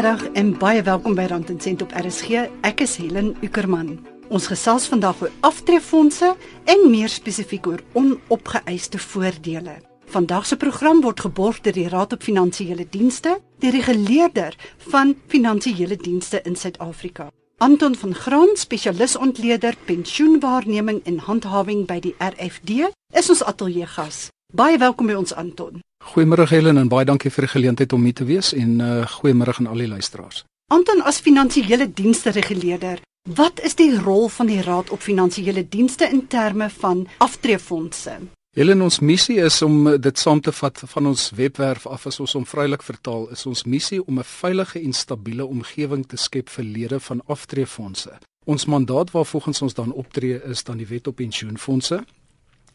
Goeiemiddag en baie welkom by Rand en Sent op RSG. Ek is Helen Ukerman. Ons gesels vandag oor aftreefondse en meer spesifiek oor onopgeëiste voordele. Vandag se program word geborg deur die Raad op Finansiële Dienste, die reguleerder van finansiële dienste in Suid-Afrika. Anton van Graan, spesialisontleder pensioenwaarneming en handhawing by die RFD, is ons ateljeegas. Baie welkom by ons Anton. Goeiemôre Helen en baie dankie vir die geleentheid om hier te wees en uh goeiemôre aan al die luisteraars. Anton as finansiële dienste reguleerder, wat is die rol van die Raad op Finansiële Dienste in terme van aftreefondse? Helen, ons missie is om dit saam te vat van ons webwerf af as ons hom vrylik vertaal, is ons missie om 'n veilige en stabiele omgewing te skep vir lede van aftreefondse. Ons mandaat waarvolgens ons dan optree is dan die Wet op Pensioenfonde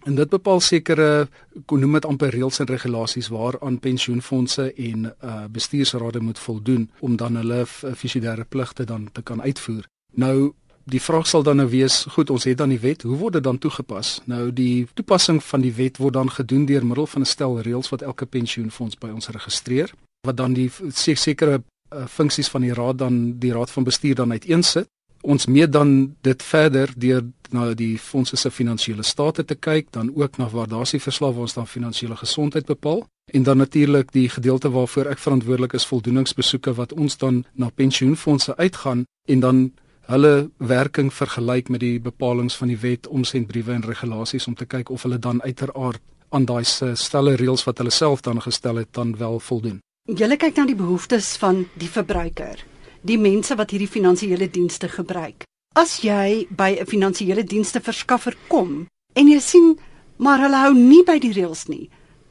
En dit bepaal sekere ekonom dit amper reëls en regulasies waaraan pensioenfonde en uh bestuursrade moet voldoen om dan hulle fiduciêre pligte dan te kan uitvoer. Nou die vraag sal dan nou wees, goed, ons het dan die wet, hoe word dit dan toegepas? Nou die toepassing van die wet word dan gedoen deur middel van 'n stel reëls wat elke pensioenfonds by ons registreer, wat dan die sekere uh, funksies van die raad dan die raad van bestuur dan uiteensit ons meet dan dit verder deur na die fondse se finansiële state te kyk, dan ook na waardasieverslae waar ons dan finansiële gesondheid bepaal en dan natuurlik die gedeelte waarvoor ek verantwoordelik is voldoeningsbesoeke wat ons dan na pensioenfonde uitgaan en dan hulle werking vergelyk met die bepalinge van die wet omsendbriewe en regulasies om te kyk of hulle dan uiteraard aan daai stelle reëls wat hulle self dan gestel het dan wel voldoen. Julle kyk na die behoeftes van die verbruiker die mense wat hierdie finansiële dienste gebruik. As jy by 'n finansiële dienste verskaffer kom en jy sien maar hulle hou nie by die reëls nie,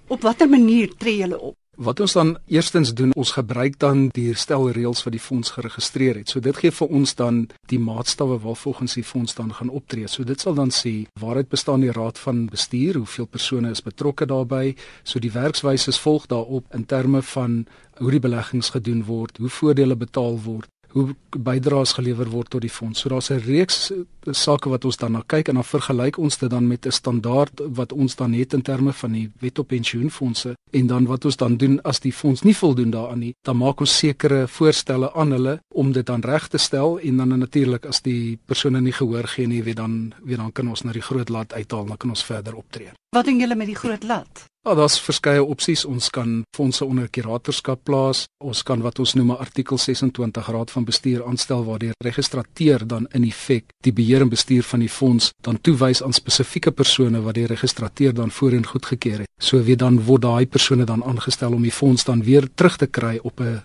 op watter manier tree julle op? Wat ons dan eerstens doen, ons gebruik dan die stel reëls wat die fonds geregistreer het. So dit gee vir ons dan die maatstawwe waarvolgens die fonds dan gaan optree. So dit sal dan sê waaruit bestaan die raad van bestuur, hoeveel persone is betrokke daarbey. So die werkswyse volg daarop in terme van hoe die beleggings gedoen word, hoe voordele betaal word, hoe bydraes gelewer word tot die fonds. So daar's 'n reeks eh, sake wat ons dan na kyk en dan vergelyk ons dit dan met 'n standaard wat ons dan het in terme van die wet op pensioenfonde en dan wat ons dan doen as die fonds nie voldoen daaraan nie, dan maak ons sekere voorstelle aan hulle om dit dan reg te stel en dan natuurlik as die persone nie gehoor gee nie, weet dan weet dan kan ons na die groot lat uithaal, dan kan ons verder optree. Wat doen julle met die groot lat? Ja, daar's verskeie opsies. Ons kan fondse onder kuratorskap plaas. Ons kan wat ons noem 'n artikel 26 raad van bestuur aanstel waar die registrateur dan in effek die beheer en bestuur van die fonds dan toewys aan spesifieke persone wat die registrateur dan voorheen goedgekeur het. So weet dan word daai persone dan aangestel om die fonds dan weer terug te kry op 'n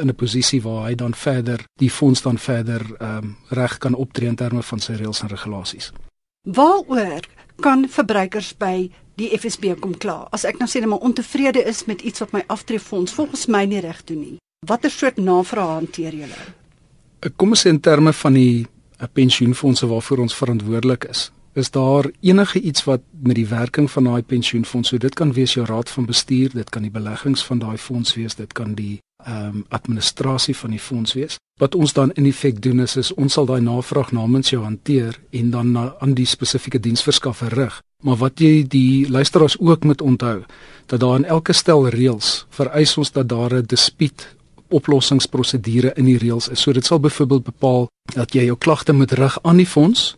in 'n posisie waar hy dan verder die fonds dan verder ehm um, reg kan optree in terme van sy reëls en regulasies. Waaroor kan verbruikers by die FSB kom klaar. As ek nou sê net maar ontevrede is met iets wat my aftreefonds volgens my nie reg doen nie. Watter soort navrae hanteer julle? Kom ons sê in terme van die eh, pensioenfondse waarvoor ons verantwoordelik is. Is daar enige iets wat met die werking van daai pensioenfonds, so dit kan wees jou raad van bestuur, dit kan die beleggings van daai fonds wees, dit kan die ehm um, administrasie van die fonds wees. Wat ons dan in effek doen is, is ons sal daai navraag namens jou hanteer en dan na aan die spesifieke diensverskaffer rig. Maar wat jy die luisteraars ook moet onthou, dat daar in elke stel reëls vereis ons dat daar 'n dispuut oplossingsprosedure in die reëls is. So dit sal byvoorbeeld bepaal dat jy jou klagte moet rig aan die fonds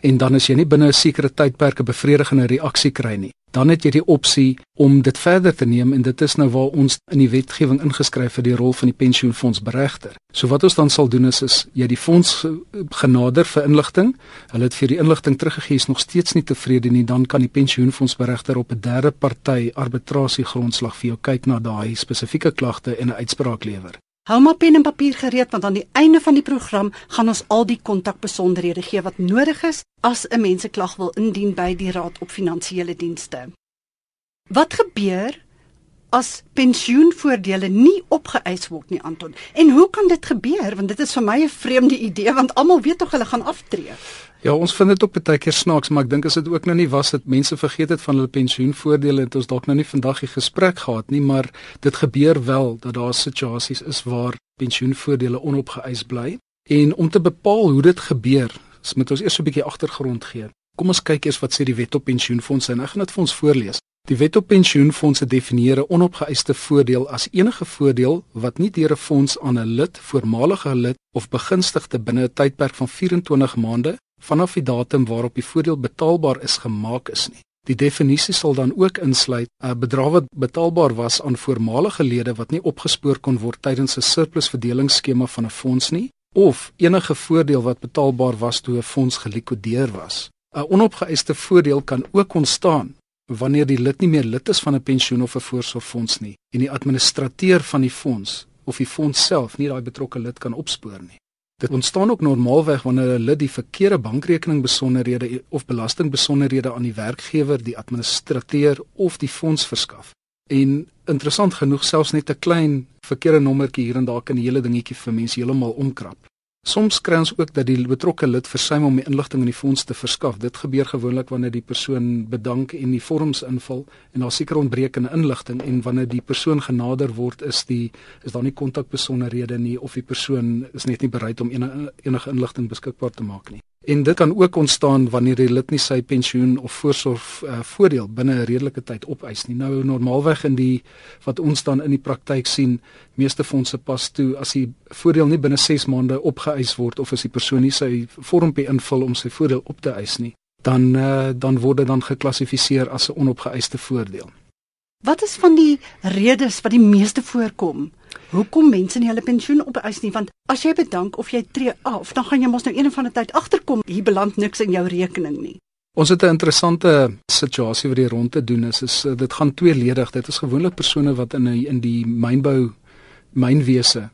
en dan as jy nie binne 'n sekere tydperk 'n bevredigende reaksie kry nie, dan het jy die opsie om dit verder te neem en dit is nou waar ons in die wetgewing ingeskryf vir die rol van die pensioenfonds beregter. So wat ons dan sal doen is is jy die fonds genader vir inligting. Hulle het vir die inligting teruggegee is nog steeds nie tevrede nie, dan kan die pensioenfonds beregter op 'n derde party arbitrasie grondslag vir jou kyk na daai spesifieke klagte en 'n uitspraak lewer. Hou maar pen en papier gereed want aan die einde van die program gaan ons al die kontakbesonderhede gee wat nodig is as 'n mens 'n klag wil indien by die Raad op Finansiële Dienste. Wat gebeur as pensioenvoordele nie opgeëis word nie Anton? En hoe kan dit gebeur want dit is vir my 'n vreemde idee want almal weet tog hulle gaan aftree. Ja, ons vind dit ook baie keer snaaks, maar ek dink as dit ook nou nie was dat mense vergeet het van hulle pensioenvoordele en ons dalk nou nie vandag die gesprek gehad nie, maar dit gebeur wel dat daar situasies is waar pensioenvoordele onopgeëis bly. En om te bepaal hoe dit gebeur, moet ons eers 'n bietjie agtergrond gee. Kom ons kyk eers wat sê die Wet op Pensioenfonde en ek gaan dit vir ons voorlees. Die Wet op Pensioenfondse definieer 'n onopgeëiste voordeel as enige voordeel wat nie deur 'n fonds aan 'n lid, voormalige lid of begunstigde binne 'n tydperk van 24 maande vanaf die datum waarop die voordeel betaalbaar is gemaak is nie. Die definisie sal dan ook insluit 'n bedrag wat betaalbaar was aan voormalige lede wat nie opgespoor kon word tydens 'n surplusverdelingsskema van 'n fonds nie of enige voordeel wat betaalbaar was toe 'n fonds gelikwideer was. 'n Onopgeëiste voordeel kan ook ontstaan wanneer die lid nie meer lid is van 'n pensioen of 'n voorsorgfonds nie en die administrateur van die fonds of die fonds self nie daai betrokke lid kan opspoor nie. Dit ontstaan ook normaalweg wanneer 'n lid die verkeerde bankrekening besonderhede of belastingbesonderhede aan die werkgewer, die administrateur of die fonds verskaf. En interessant genoeg selfs net 'n klein verkeerde nommertjie hier en daar kan die hele dingetjie vir mense heeltemal omkrap. Soms kry ons ook dat die betrokke lid versuim om die inligting in die fonds te verskaf. Dit gebeur gewoonlik wanneer die persoon bedank en die vorms invul en daar seker ontbrekende inligting en wanneer die persoon genader word is die is daar nie kontakbesonderhede nie of die persoon is net nie bereid om enige, enige inligting beskikbaar te maak nie. En dit kan ook ontstaan wanneer die lid nie sy pensioen of voorsorg uh, voordeel binne 'n redelike tyd opeis nie. Nou normaalweg in die wat ons dan in die praktyk sien, meeste fondse pas toe as die voordeel nie binne 6 maande opgeëis word of as die persoon nie sy vormpie invul om sy voordeel op te eis nie, dan uh, dan word dit dan geklassifiseer as 'n onopgeëiste voordeel. Wat is van die redes wat die meeste voorkom hoekom mense nie hulle pensioen opeis nie? Want as jy bedank of jy tree af dan gaan jy mos nou een van die tyd agterkom hier beland niks in jou rekening nie Ons het 'n interessante situasie wat die rondte doen is is eh, dit gaan tweeledig. Dit is gewoonlik persone wat in die, in die mynbou mynwese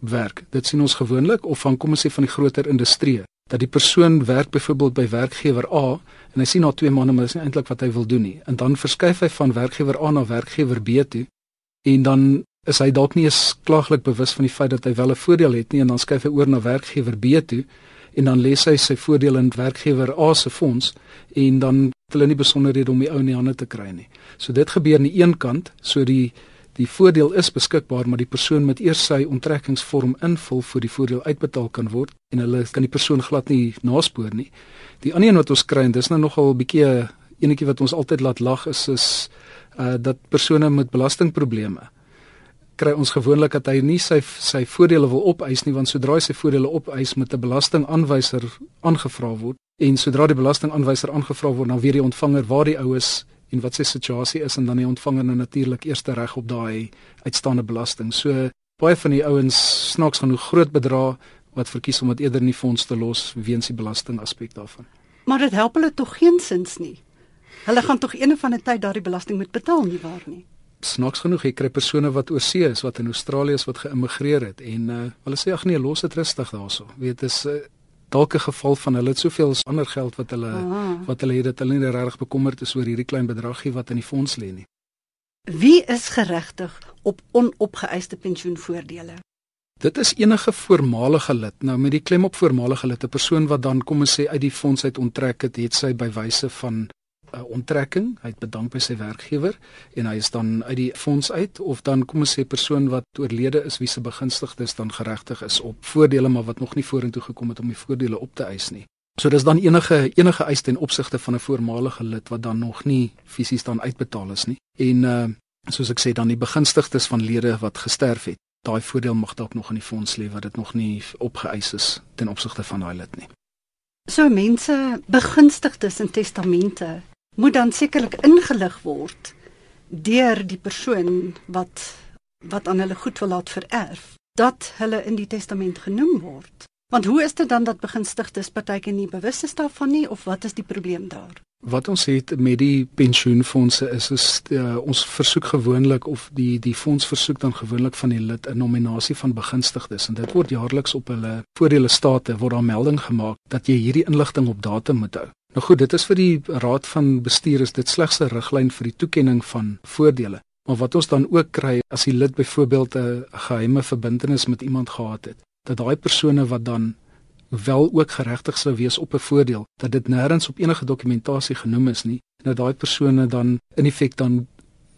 werk. Dit sien ons gewoonlik of van kom ons sê van die groter industrie dat die persoon werk byvoorbeeld by werkgewer A en hy sien na 2 maande maar dis nie eintlik wat hy wil doen nie. En dan verskuif hy van werkgewer A na werkgewer B toe en dan is hy dalk nie eens klaaglik bewus van die feit dat hy wel 'n voordeel het nie en dan skuif hy oor na werkgewer B toe en dan lê hy sy voordeel in werkgewer A se fonds en dan het hulle nie besonderhede om die ou in die hande te kry nie. So dit gebeur aan die een kant, so die die voordeel is beskikbaar, maar die persoon moet eers sy onttrekkingsvorm invul voor die voordeel uitbetaal kan word en hulle kan die persoon glad nie naspoor nie. Die ander een wat ons kry en dis nou nogal 'n bietjie enetjie wat ons altyd laat lag is is uh dat persone met belastingprobleme kry ons gewoonlik dat hy nie sy sy voordele wil opeis nie want sodra hy sy voordele opeis met 'n belastingaanwyser aangevra word en sodra die belastingaanwyser aangevra word dan weer die ontvanger waar die oues en wat sy situasie is en dan die ontvanger nou natuurlik eerste reg op daai uitstaande belasting. So baie van die ouens snaaks genoeg groot bedrae wat verkies om dit eerder in die fonds te los weens die belasting aspek daarvan. Maar dit help hulle tog geensins nie. Hulle gaan tog eene van 'n tyd daardie belasting moet betaal nie waar nie snaaks genoeg jy kry persone wat oor see is wat in Australië is wat geïmmigreer het en uh, hulle sê ag nee los dit rustig daarso weet is uh, dalk 'n geval van hulle het soveel ander geld wat hulle Aha. wat hulle het dat hulle nie regtig bekommerd is oor hierdie klein bedragie wat in die fonds lê nie wie is geregtig op onopgeëiste pensioenvoordele Dit is enige voormalige lid. Nou met die klem op voormalige lid, 'n persoon wat dan kom ons sê uit die fonds uit onttrek het, het sy by wyse van uh, onttrekking, hy het bedank by sy werkgewer en hy is dan uit die fonds uit of dan kom ons sê persoon wat oorlede is wie se begunstigdes dan geregtig is op voordele maar wat nog nie vorentoe gekom het om die voordele op te eis nie. So dis dan enige enige eis ten opsigte van 'n voormalige lid wat dan nog nie fisies dan uitbetaal is nie. En uh soos ek sê dan die begunstigdes van lede wat gesterf het, daai voordeel mag dalk nog in die fonds lê wat dit nog nie opgeëis is ten opsigte van daai lid nie. So mense begunstigdes in testamente moet dan sekerlik ingelig word deur die persoon wat wat aan hulle goed wil laat vererf dat hulle in die testament genoem word. Want hoe is dit dan dat begunstigdes partyke nie bewus is daarvan nie of wat is die probleem daar? Wat ons het met die pensioenfonde is is uh, ons versoek gewoonlik of die die fonds versoek dan gewoonlik van die lid 'n nominasie van begunstigdes en dit word jaarliks op hulle voordele state word daar melding gemaak dat jy hierdie inligting op datum moet hou. Nou goed, dit is vir die raad van bestuur is dit slegs 'n riglyn vir die toekenning van voordele. Maar wat ons dan ook kry as die lid byvoorbeeld 'n geheime verbintenis met iemand gehad het, dat daai persone wat dan wel ook geregtig sou wees op 'n voordeel, dat dit nêrens op enige dokumentasie genoem is nie, en dat daai persone dan in effek dan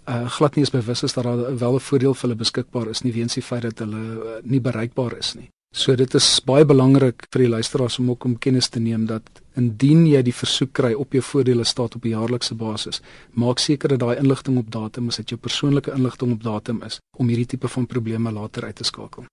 uh, glad nie eens bewus is dat daar wel 'n voordeel vir hulle beskikbaar is nie weens die feit dat hulle uh, nie bereikbaar is nie. So dit is baie belangrik vir die luisteraars om ook om kennis te neem dat indien jy die versoek kry op jou voordele staat op 'n jaarlikse basis, maak seker dat daai inligting op datum is, dat jou persoonlike inligting op datum is om hierdie tipe van probleme later uit te skakel.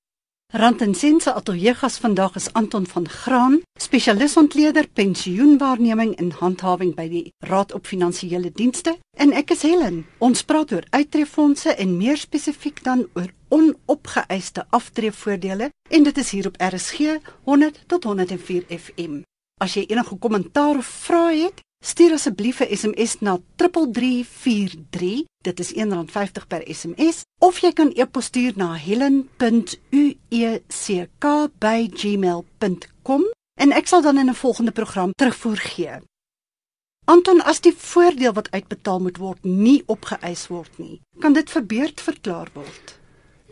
Rand en Sense ateljeegas vandag is Anton van Graan, spesialis ontleder pensioenwaarneming en handhawing by die Raad op Finansiële Dienste, en ek is Helen. Ons praat oor uittreefondse en meer spesifiek dan oor onopgeëiste aftreevoordele en dit is hier op RSG 100 tot 104 FM. As jy enige kommentaar of vrae het, Stuur asseblief 'n SMS na 3343. Dit is R1.50 per SMS of jy kan e-pos stuur na helen.uecka@gmail.com en ek sal dan in 'n volgende program terugvoer gee. Anton, as die voordeel wat uitbetaal moet word nie opgeëis word nie, kan dit verbeurd verklaar word.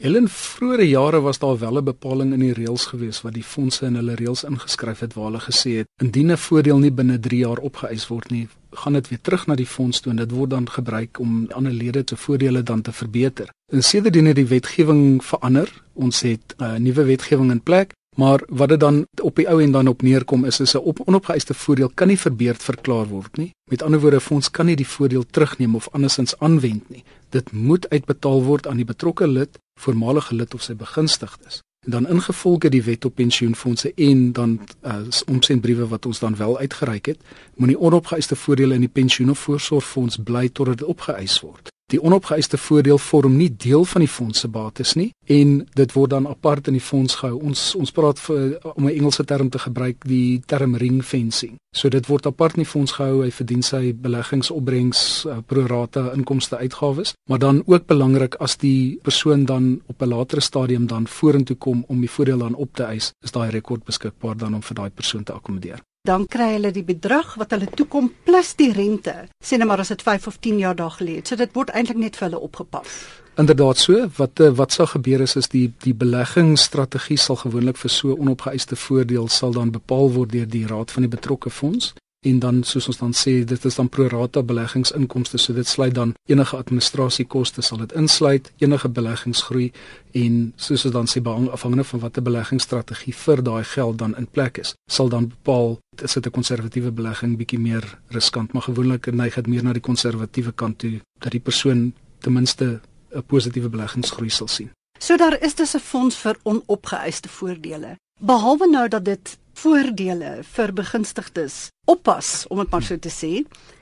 In vroeë jare was daar wel 'n bepaling in die reëls gewees wat die fondse in hulle reëls ingeskryf het waar hulle gesê het indien 'n voordeel nie binne 3 jaar opgeëis word nie, gaan dit weer terug na die fonds toe en dit word dan gebruik om ander lede se voordele dan te verbeter. En sedertdien het die wetgewing verander. Ons het 'n uh, nuwe wetgewing in plek Maar wat dit dan op die ou en dan op neerkom is is 'n op onopgeëiste voordeel kan nie verbeurd verklaar word nie. Met ander woorde, fonds kan nie die voordeel terugneem of andersins aanwend nie. Dit moet uitbetaal word aan die betrokke lid, voormalige lid of sy begunstigdes. En dan ingevolge die wet op pensioenfonde en dan uh, omsendbriewe wat ons dan wel uitgereik het, moenie onopgeëiste voordele in die pensioen of voorsorgfonds bly totdat dit opgeëis word. Die onopgeëiste voordeel vorm nie deel van die fonds se bates nie en dit word dan apart in die fonds gehou. Ons ons praat vir, om 'n Engelse term te gebruik, die term ring fencing. So dit word apart in die fonds gehou. Hy verdien sy beleggingsopbrengs uh, pro rata inkomste uitgawes, maar dan ook belangrik as die persoon dan op 'n latere stadium dan vorentoe kom om die voordeel dan op te eis, is daai rekord beskikbaar dan om vir daai persoon te akkommodeer dan kry hulle die bedrag wat hulle toekom plus die rente. Sê net maar as dit 5 of 10 jaar daar gelê het. So dit word eintlik net vir hulle opgepas. Inderdaad so, wat eh, wat sal gebeur is is die die beleggingsstrategie sal gewoonlik vir so onopgeëiste voordeel sal dan bepaal word deur die raad van die betrokke fonds en dan soos ons dan sê dit is dan pro rata beleggingsinkomste so dit sluit dan enige administrasiekoste sal dit insluit enige beleggingsgroei en soos ons dan sê afhangende van watter beleggingsstrategie vir daai geld dan in plek is sal dan bepaal is dit 'n konservatiewe belegging bietjie meer riskant maar gewoonlik neig dit meer na die konservatiewe kant toe dat die persoon ten minste 'n positiewe beleggingsgroei sal sien So daar is dus 'n fonds vir onopgeëiste voordele. Behalwe nou dat dit voordele vir begunstigdes oppas om dit maar so te sê.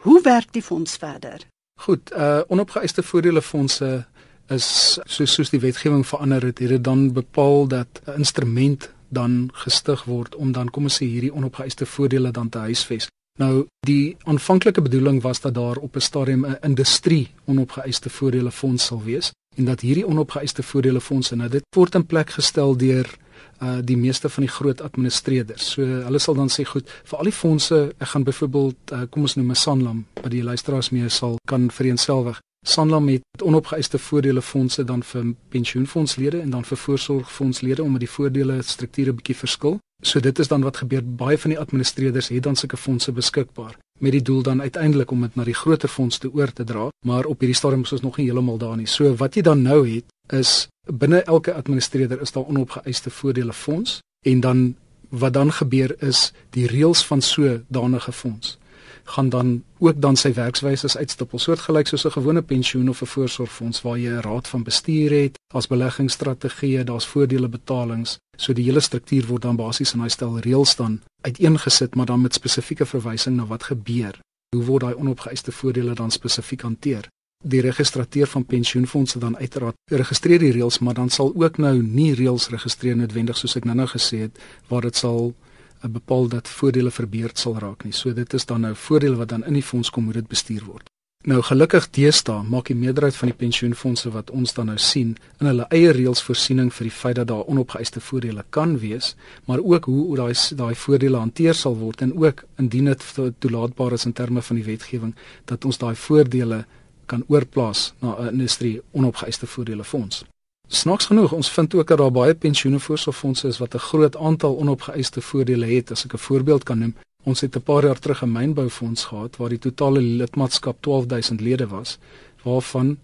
Hoe werk die fonds verder? Goed, uh onopgeëiste voordele fondse is soos soos die wetgewing verander het, het dit dan bepaal dat 'n instrument dan gestig word om dan kom ons sê hierdie onopgeëiste voordele dan te huisves. Nou die aanvanklike bedoeling was dat daar op 'n stadium 'n industrie onopgeëiste voordele fonds sal wees en dat hierdie onopgeëiste voordele fondse nou dit word in plek gestel deur uh die meeste van die groot administreerders. So hulle sal dan sê goed, vir al die fondse, ek gaan byvoorbeeld uh, kom ons noem 'n Sanlam, wat die luisteraars mee sal kan vereenselwig. Sanlam het onopgeëiste voordele fondse dan vir pensioenfondslede en dan vir voorsorgfondslede omdat die voordele strukture bietjie verskil. So dit is dan wat gebeur baie van die administreerders het dan sulke fondse beskikbaar met die doel dan uiteindelik om dit na die groter fonds te oor te dra, maar op hierdie stadium is ons nog nie heeltemal daar nie. So wat jy dan nou het is binne elke administreerder is daar onopgeëiste voordele fonds en dan wat dan gebeur is die reëls van so danige fonds gaan dan ook dan sy werkswyse uitstippel. Soortgelyk soos 'n gewone pensioen of 'n voorsorgfonds waar jy 'n raad van bestuur het as beleggingsstrategieë daar's voordele betalings so die hele struktuur word dan basies in daai stel reëls dan uiteengesit maar dan met spesifieke verwysing na wat gebeur. Hoe word daai onopgeëiste voordele dan spesifiek hanteer die registrateur van pensioenfonde dan uiteraard registreer die reëls maar dan sal ook nou nie reëls registreer noodwendig soos ek nou-nou gesê het waar dit sal uh, bepaal dat voordele verbeurd sal raak nie. So dit is dan nou voordele wat dan in die fonds kom hoe dit bestuur word. Nou gelukkig deesdae maak die meerderheid van die pensioenfonde wat ons dan nou sien in hulle eie reëls voorsiening vir die feit dat daar onopgeëiste voordele kan wees, maar ook hoe daai daai voordele hanteer sal word en ook indien dit toelaatbaar is in terme van die wetgewing dat ons daai voordele kan oorplaas na 'n industrie onopgeëiste voordele fonds. Snaaks genoeg, ons vind ook dat daar baie pensioenefondse is wat 'n groot aantal onopgeëiste voordele het, as ek 'n voorbeeld kan noem. Ons het 'n paar jaar terug 'n mynboufonds gehad waar die totale lidmaatskap 12000 lede was, waarvan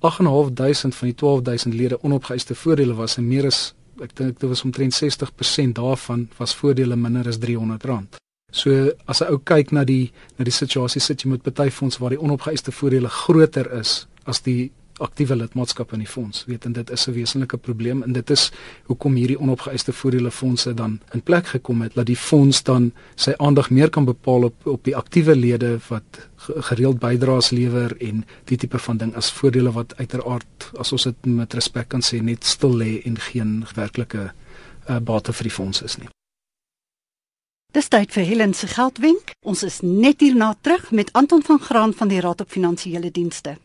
8500 van die 12000 lede onopgeëiste voordele was en meer as ek dink dit was omtrent 60% daarvan was voordele minder as R300. So as 'n ou kyk na die na die situasie sit jy met party fonds waar die onopgeëiste voordele groter is as die aktiewe lidmaatskap in die fonds. Weet en dit is 'n wesenlike probleem en dit is hoekom hierdie onopgeëiste voordele fondse dan in plek gekom het dat die fonds dan sy aandag meer kan bepaal op op die aktiewe lede wat gereeld bydraes lewer en die tipe van ding as voordele wat uiteraard as ons dit met respek kan sê net stil lê en geen werklike uh, bate vir die fonds is nie. Dis tyd vir Helen se geldwenk. Ons is net hierna terug met Anton van Graan van die Raad op Finansiële Dienste.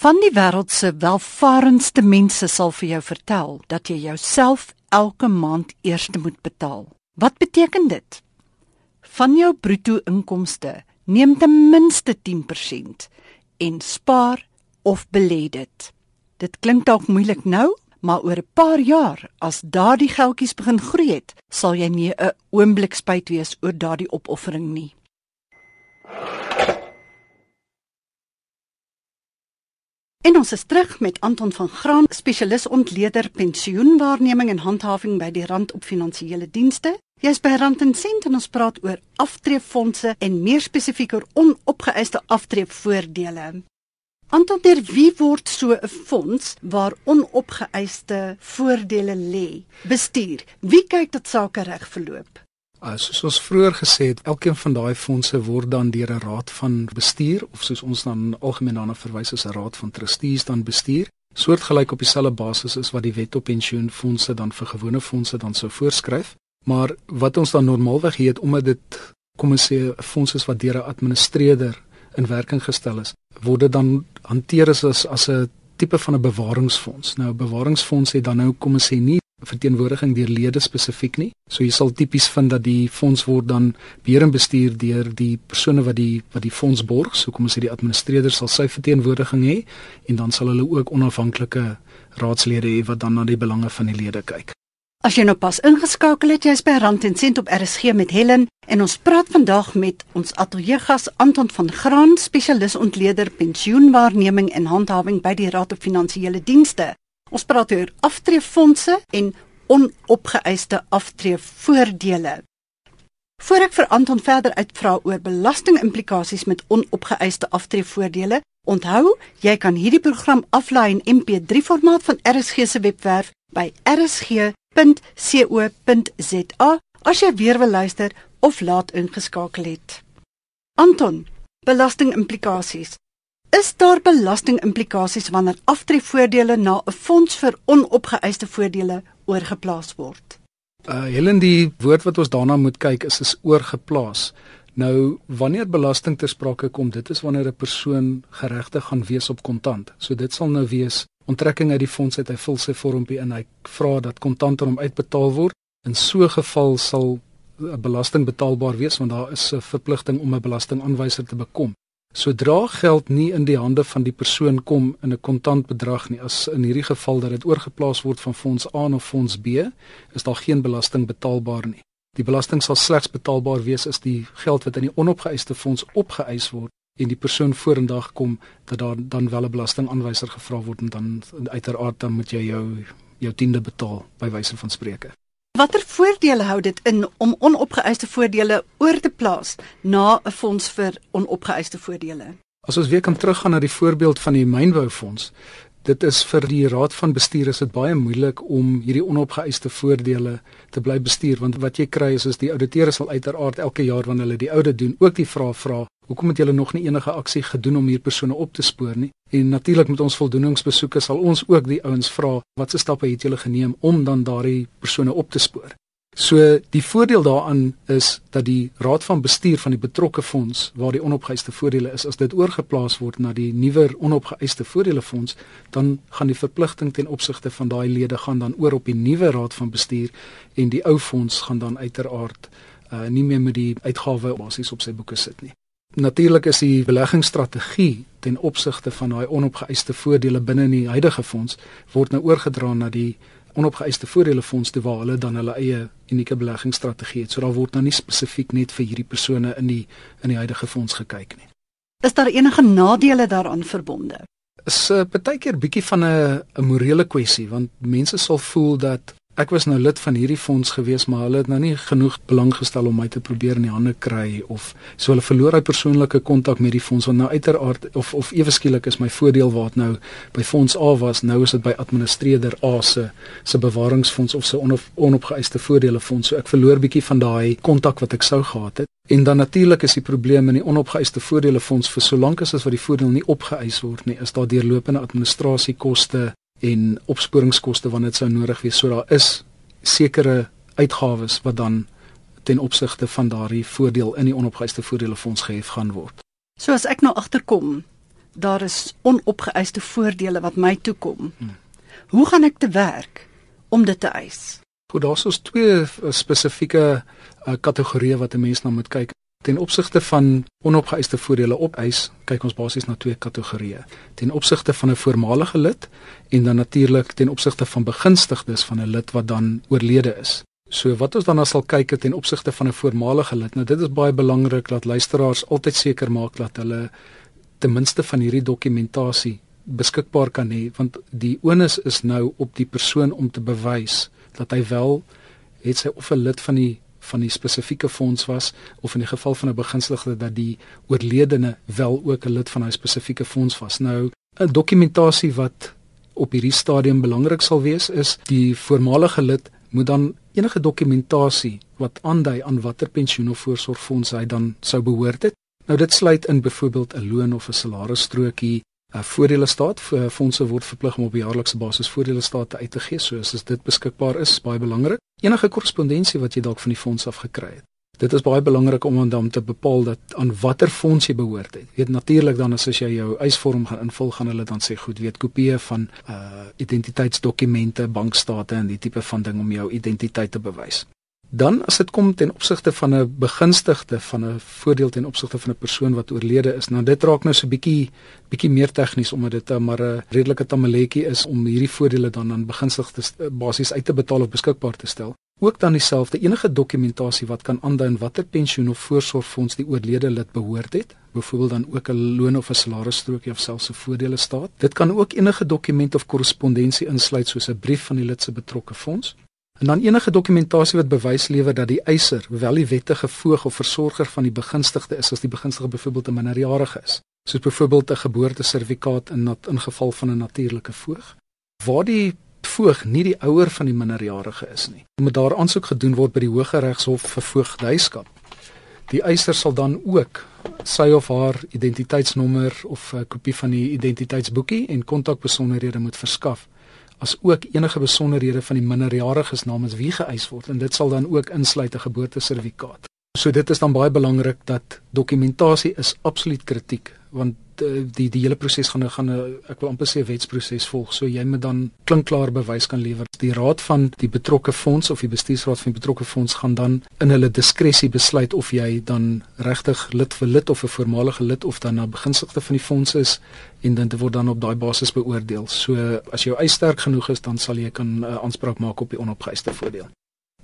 Van die wêreld se welvarendste mense sal vir jou vertel dat jy jouself elke maand eers moet betaal. Wat beteken dit? Van jou bruto inkomste neem ten minste 10% en spaar of belê dit. Dit klink dalk moeilik nou, maar oor 'n paar jaar as daardie geldjies begin groei het, sal jy nie 'n oomblik spyt wees oor daardie opoffering nie. En ons is terug met Anton van Graan, spesialis ontleder pensioenwaarneming en handhawing by die Rand op Finansiële Dienste. Jy's by Rand en Sent en ons praat oor aftreefondse en meer spesifiek oor onopgeëiste aftreevoordele. Anton, ter wie word so 'n fonds waar onopgeëiste voordele lê? Bestuur. Wie kyk dat sake reg verloop? Uh, soos vroeër gesê het, elkeen van daai fondse word dan deur 'n raad van bestuur of soos ons dan algemeen daarna verwys as 'n raad van trustees dan bestuur, soortgelyk op dieselfde basis as wat die wet op pensioenfondse dan vir gewone fondse dan sou voorskryf. Maar wat ons dan normaalweg het omdat dit kom ons sê 'n fonds is wat deur 'n administreerder in werking gestel is, word dit dan hanteer as as 'n tipe van 'n bewaringsfonds. Nou 'n bewaringsfonds het dan nou kom ons sê nie verteenwoordiging deur lede spesifiek nie. So jy sal tipies vind dat die fonds word dan beheer en bestuur deur die persone wat die wat die fonds borg. So kom ons sê die administreerder sal sy verteenwoordiging hê en dan sal hulle ook onafhanklike raadslede hê wat dan na die belange van die lede kyk. As jy nou pas ingeskakel het, jy's by Rand en Sent op RSG met Helen en ons praat vandag met ons ateljeegas Anton van Graan, spesialis ontleder pensioenwaarneming en handhawing by die Raad op Finansiële Dienste. Ons praat oor aftreefondse en onopgeëiste aftreevoordele. Voor ek vir Anton verder uitvra oor belastingimplikasies met onopgeëiste aftreevoordele, onthou, jy kan hierdie program aflaai in MP3 formaat van RSG se webwerf by rsg.co.za as jy weer wil luister of laat ingeskakel het. Anton, belastingimplikasies. Is daar belastingimplikasies wanneer aftreevoordele na 'n fonds vir onopgeëiste voordele oorgeplaas word? Uh Helen, die woord wat ons daarna moet kyk is is oorgeplaas. Nou wanneer belasting ter sprake kom, dit is wanneer 'n persoon geregtig gaan wees op kontant. So dit sal nou wees onttrekking uit die fonds uit hy vul sy vormpie in, hy vra dat kontant aan hom uitbetaal word. In so 'n geval sal 'n belasting betaalbaar wees want daar is 'n verpligting om 'n belastingaanwyser te bekom. Sodra geld nie in die hande van die persoon kom in 'n kontant bedrag nie, as in hierdie geval dat dit oorgeplaas word van fonds A na fonds B, is daar geen belasting betaalbaar nie. Die belasting sal slegs betaalbaar wees as die geld wat in die onopgeëiste fonds opgeëis word en die persoon vorendag kom dat daar dan wel 'n belastingaanwyser gevra word en dan uiteraard dan moet jy jou jou tiende betaal by wyse van spreuke. Watter voordele hou dit in om onopgeëiste voordele oor te plaas na 'n fonds vir onopgeëiste voordele? As ons weer kan teruggaan na die voorbeeld van die mynboufonds, dit is vir die raad van bestuur is dit baie moeilik om hierdie onopgeëiste voordele te bly bestuur want wat jy kry is is die ouditeurs sal uiteraard elke jaar wanneer hulle die audit doen ook die vraag vra hoekom het julle nog nie enige aksie gedoen om hier persone op te spoor nie? En natuurlik met ons voldoeningsbesoeke sal ons ook die ouens vra watse stappe het julle geneem om dan daardie persone op te spoor? So die voordeel daaraan is dat die raad van bestuur van die betrokke fonds waar die onopgeëiste voordele is as dit oorgeplaas word na die nuwer onopgeëiste voordele fonds dan gaan die verpligting ten opsigte van daai lede gaan dan oor op die nuwe raad van bestuur en die ou fonds gaan dan uiteraard uh, nie meer met die uitgawe basies op sy boeke sit nie. Natuurlik is die beleggingsstrategie ten opsigte van daai onopgeëiste voordele binne in die huidige fonds word nou oorgedra na die onopgeëiste voordele fonds te waar hulle dan hulle eie unieke beleggingsstrategie het. So daar word nou nie spesifiek net vir hierdie persone in die in die huidige fonds gekyk nie. Is daar enige nadele daaraan verbonde? Is 'n uh, partykeer bietjie van 'n 'n morele kwessie want mense sal voel dat ek was nou lid van hierdie fonds gewees maar hulle het nou nie genoeg belang gestel om my te probeer in die hande kry of so hulle verloor hy persoonlike kontak met die fonds want nou uiteraard of of ewe skielik is my voordeel wat nou by fonds A was nou is dit by administreerder A se se bewaringsfonds of se onop, onopgeëiste voordele fonds so ek verloor bietjie van daai kontak wat ek sou gehad het. En dan natuurlik is die probleem in die onopgeëiste voordele fonds vir solank as wat die voordeel nie opgeëis word nie is daar deurlopende administrasiekoste en opsporingskoste wanneer dit sou nodig wees. So daar is sekere uitgawes wat dan ten opsigte van daardie voordeel in die onopgeëiste voordele fonds gehef gaan word. So as ek nou agterkom, daar is onopgeëiste voordele wat my toekom. Hmm. Hoe gaan ek te werk om dit te eis? Goed, daar's ons twee spesifieke uh, kategorieë wat 'n mens na moet kyk. Ten opsigte van onopgeëiste voordele opeis, kyk ons basies na twee kategorieë. Ten opsigte van 'n voormalige lid en dan natuurlik ten opsigte van begunstigdes van 'n lid wat dan oorlede is. So wat ons dan as sal kyk ten opsigte van 'n voormalige lid. Nou dit is baie belangrik dat luisteraars altyd seker maak dat hulle ten minste van hierdie dokumentasie beskikbaar kan hê want die onus is nou op die persoon om te bewys dat hy wel het sy of 'n lid van die van die spesifieke fonds was of in die geval van 'n begunstigde dat die oorledene wel ook 'n lid van hy spesifieke fonds was. Nou 'n dokumentasie wat op hierdie stadium belangrik sal wees is die voormalige lid moet dan enige dokumentasie wat aandui aan watter pensioen of voorsorgfonds hy dan sou behoort het. Nou dit sluit in byvoorbeeld 'n loon of 'n salarisstrokie, 'n voordele staat vir fondse word verplig om op jaarlikse basis voordele staat uit te gee, so as dit beskikbaar is, baie belangrik. Enige korrespondensie wat jy dalk van die fonds af gekry het. Dit is baie belangrik om dan te bepaal dat aan watter fonds jy behoort het. Weet natuurlik dan as jy jou eisvorm gaan invul, gaan hulle dan sê goed, weet kopieë van uh identiteitsdokumente, bankstate en die tipe van ding om jou identiteit te bewys. Dan as dit kom ten opsigte van 'n begunstigde van 'n voordeel ten opsigte van 'n persoon wat oorlede is, nou dit raak nou so 'n bietjie bietjie meer tegnies omdat dit maar 'n redelike tamaletjie is om hierdie voordele dan aan begunstigdes eh, basies uit te betaal of beskikbaar te stel. Ook dan dieselfde enige dokumentasie wat kan aandui watter pensioen of voorsorgfonds die oorlede lid behoort het, byvoorbeeld dan ook 'n loon of 'n salarisstrokie of selfs 'n voordele staat. Dit kan ook enige dokument of korrespondensie insluit soos 'n brief van die lid se betrokke fonds En dan enige dokumentasie wat bewys lewer dat die eiser wel die wettige voog of versorger van die begunstigde is as die begunstigde byvoorbeeld 'n minderjarige is. Soos byvoorbeeld 'n geboortesertifikaat in nat, in geval van 'n natuurlike voog. Waar die voog nie die ouer van die minderjarige is nie. Moet daar aansoek gedoen word by die Hooggeregshof vir voogdyskap. Die eiser sal dan ook sy of haar identiteitsnommer of 'n kopie van die identiteitsboekie en kontakbesonderhede moet verskaf as ook enige besonderhede van die minderjariges namens wie geëis word en dit sal dan ook insluit 'n geboortesertifikaat. So dit is dan baie belangrik dat dokumentasie is absoluut kritiek want uh, die die hele proses gaan gaan 'n ek wil amper sê wetsproses volg. So jy moet dan klinkklaar bewys kan lewer. Die raad van die betrokke fonds of die bestuursraad van die betrokke fonds gaan dan in hulle diskresie besluit of jy dan regtig lid vir lid of 'n voormalige lid of dan 'n beginsigte van die fonds is en dan word dan op daai basis beoordeel. So as jou eis sterk genoeg is, dan sal jy kan uh, aanspraak maak op die onopgeëiste voordeel.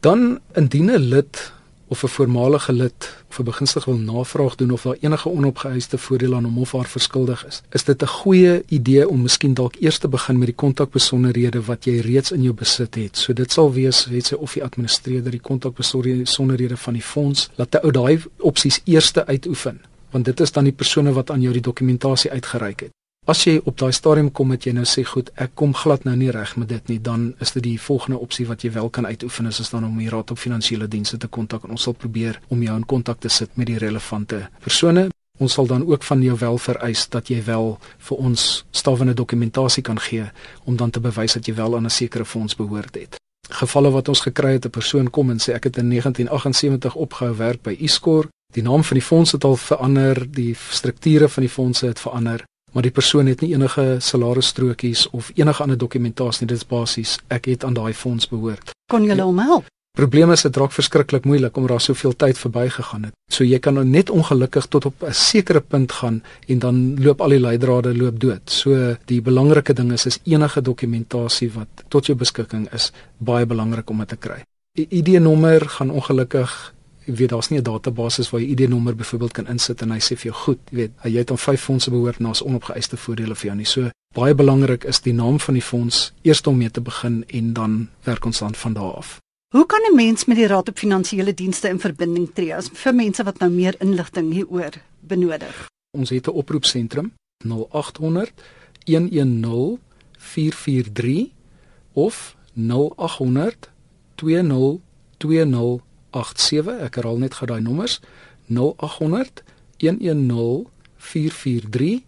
Dan indien 'n lid of 'n voormalige lid of 'n begunstig wil navraag doen of daar enige onopgeëiste voordeel aan hom of haar verskuldig is, is dit 'n goeie idee om miskien dalk eers te begin met die kontakbesonderhede wat jy reeds in jou besit het. So dit sal wees, weet sy of die administreerder die kontakbesonderhede van die fonds laat hy ou daai opsies eers uitoefen, want dit is dan die persone wat aan jou die dokumentasie uitgereik het. As jy op daai stadium kom met jy nou sê goed, ek kom glad nou nie reg met dit nie, dan is dit die volgende opsie wat jy wel kan uitoefen is, is dan om die raad op finansiële dienste te kontak en ons sal probeer om jou in kontak te sit met die relevante persone. Ons sal dan ook van jou wel vereis dat jy wel vir ons stawende dokumentasie kan gee om dan te bewys dat jy wel aan 'n sekere fonds behoort het. Gevalle wat ons gekry het, 'n persoon kom en sê ek het in 1978 opgehou werk by Iscor. Die naam van die fonds het al verander, die strukture van die fondse het verander maar die persoon het nie enige salarisstrokies of enige ander dokumentasie nie. Dit is basies ek het aan daai fonds behoort. Kon jy hom help? Probleem is dit raak verskriklik moeilik omdat daar soveel tyd verbygegaan het. So jy kan nou net ongelukkig tot op 'n sekere punt gaan en dan loop al die leidrade loop dood. So die belangrike ding is is enige dokumentasie wat tot jou beskikking is baie belangrik om dit te kry. Die ID-nommer gaan ongelukkig Jy weet daar's nie 'n database waar jy ID-nommer byvoorbeeld kan insit en hy sê vir jou goed, jy weet, jy het aan vyf fondse behoort en daar's onopgeëiste voordele vir jou nie. So baie belangrik is die naam van die fonds eers om mee te begin en dan werk ons dan van daar af. Hoe kan 'n mens met die Raad op Finansiële Dienste in verbinding tree as vir mense wat nou meer inligting hieroor benodig? Ons het 'n oproepsentrum 0800 110 443 of 0800 20 2087 ek herhaal net gou daai nommers 0800 110 443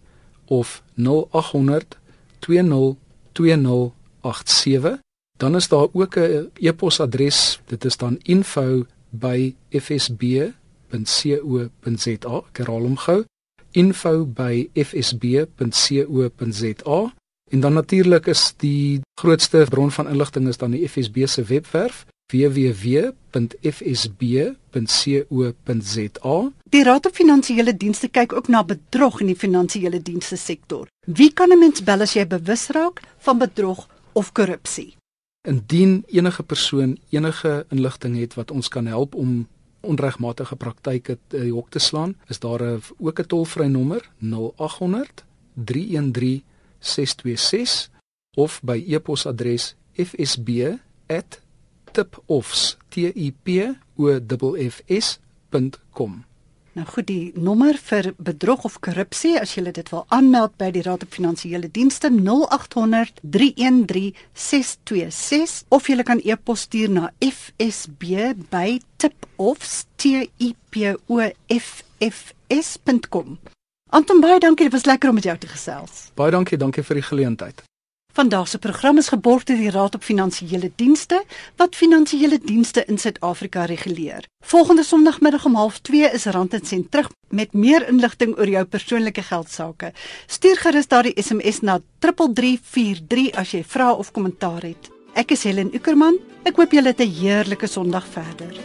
of 0800 20 2087 dan is daar ook 'n e-posadres dit is dan info@fsb.co.za ek herhaal hom gou info@fsb.co.za en dan natuurlik is die grootste bron van inligting is dan die FSB se webwerf www.fsb.co.za. Die Raad op Finansiële Dienste kyk ook na bedrog in die finansiële dienste sektor. Wie kan 'n mens bel as jy bewus raak van bedrog of korrupsie? Indien enige persoon enige inligting het wat ons kan help om onregmatige praktyke te die hok te slaan, is daar 'n ook 'n tolvrye nommer 0800 313 626 of by e-posadres fsb@tipoffs.com. Nou goed, die nommer vir bedrog of korrupsie as jy dit wil aanmeld by die Raad op Finansiële Dienste 0800 313 626 of jy kan e-pos stuur na fsb@tipoffs.com. Anton baie dankie, dit was lekker om met jou te gesels. Baie dankie, dankie vir die geleentheid. Vandag se program is geborg deur die Raad op Finansiële Dienste wat finansiële dienste in Suid-Afrika reguleer. Volgende Sondagmiddag om 12:30 is Rand en Sent terug met meer inligting oor jou persoonlike geldsaake. Stuur gerus daardie SMS na 3343 as jy vra of kommentaar het. Ek is Helen Ukerman. Ek hoop julle het 'n heerlike Sondag verder.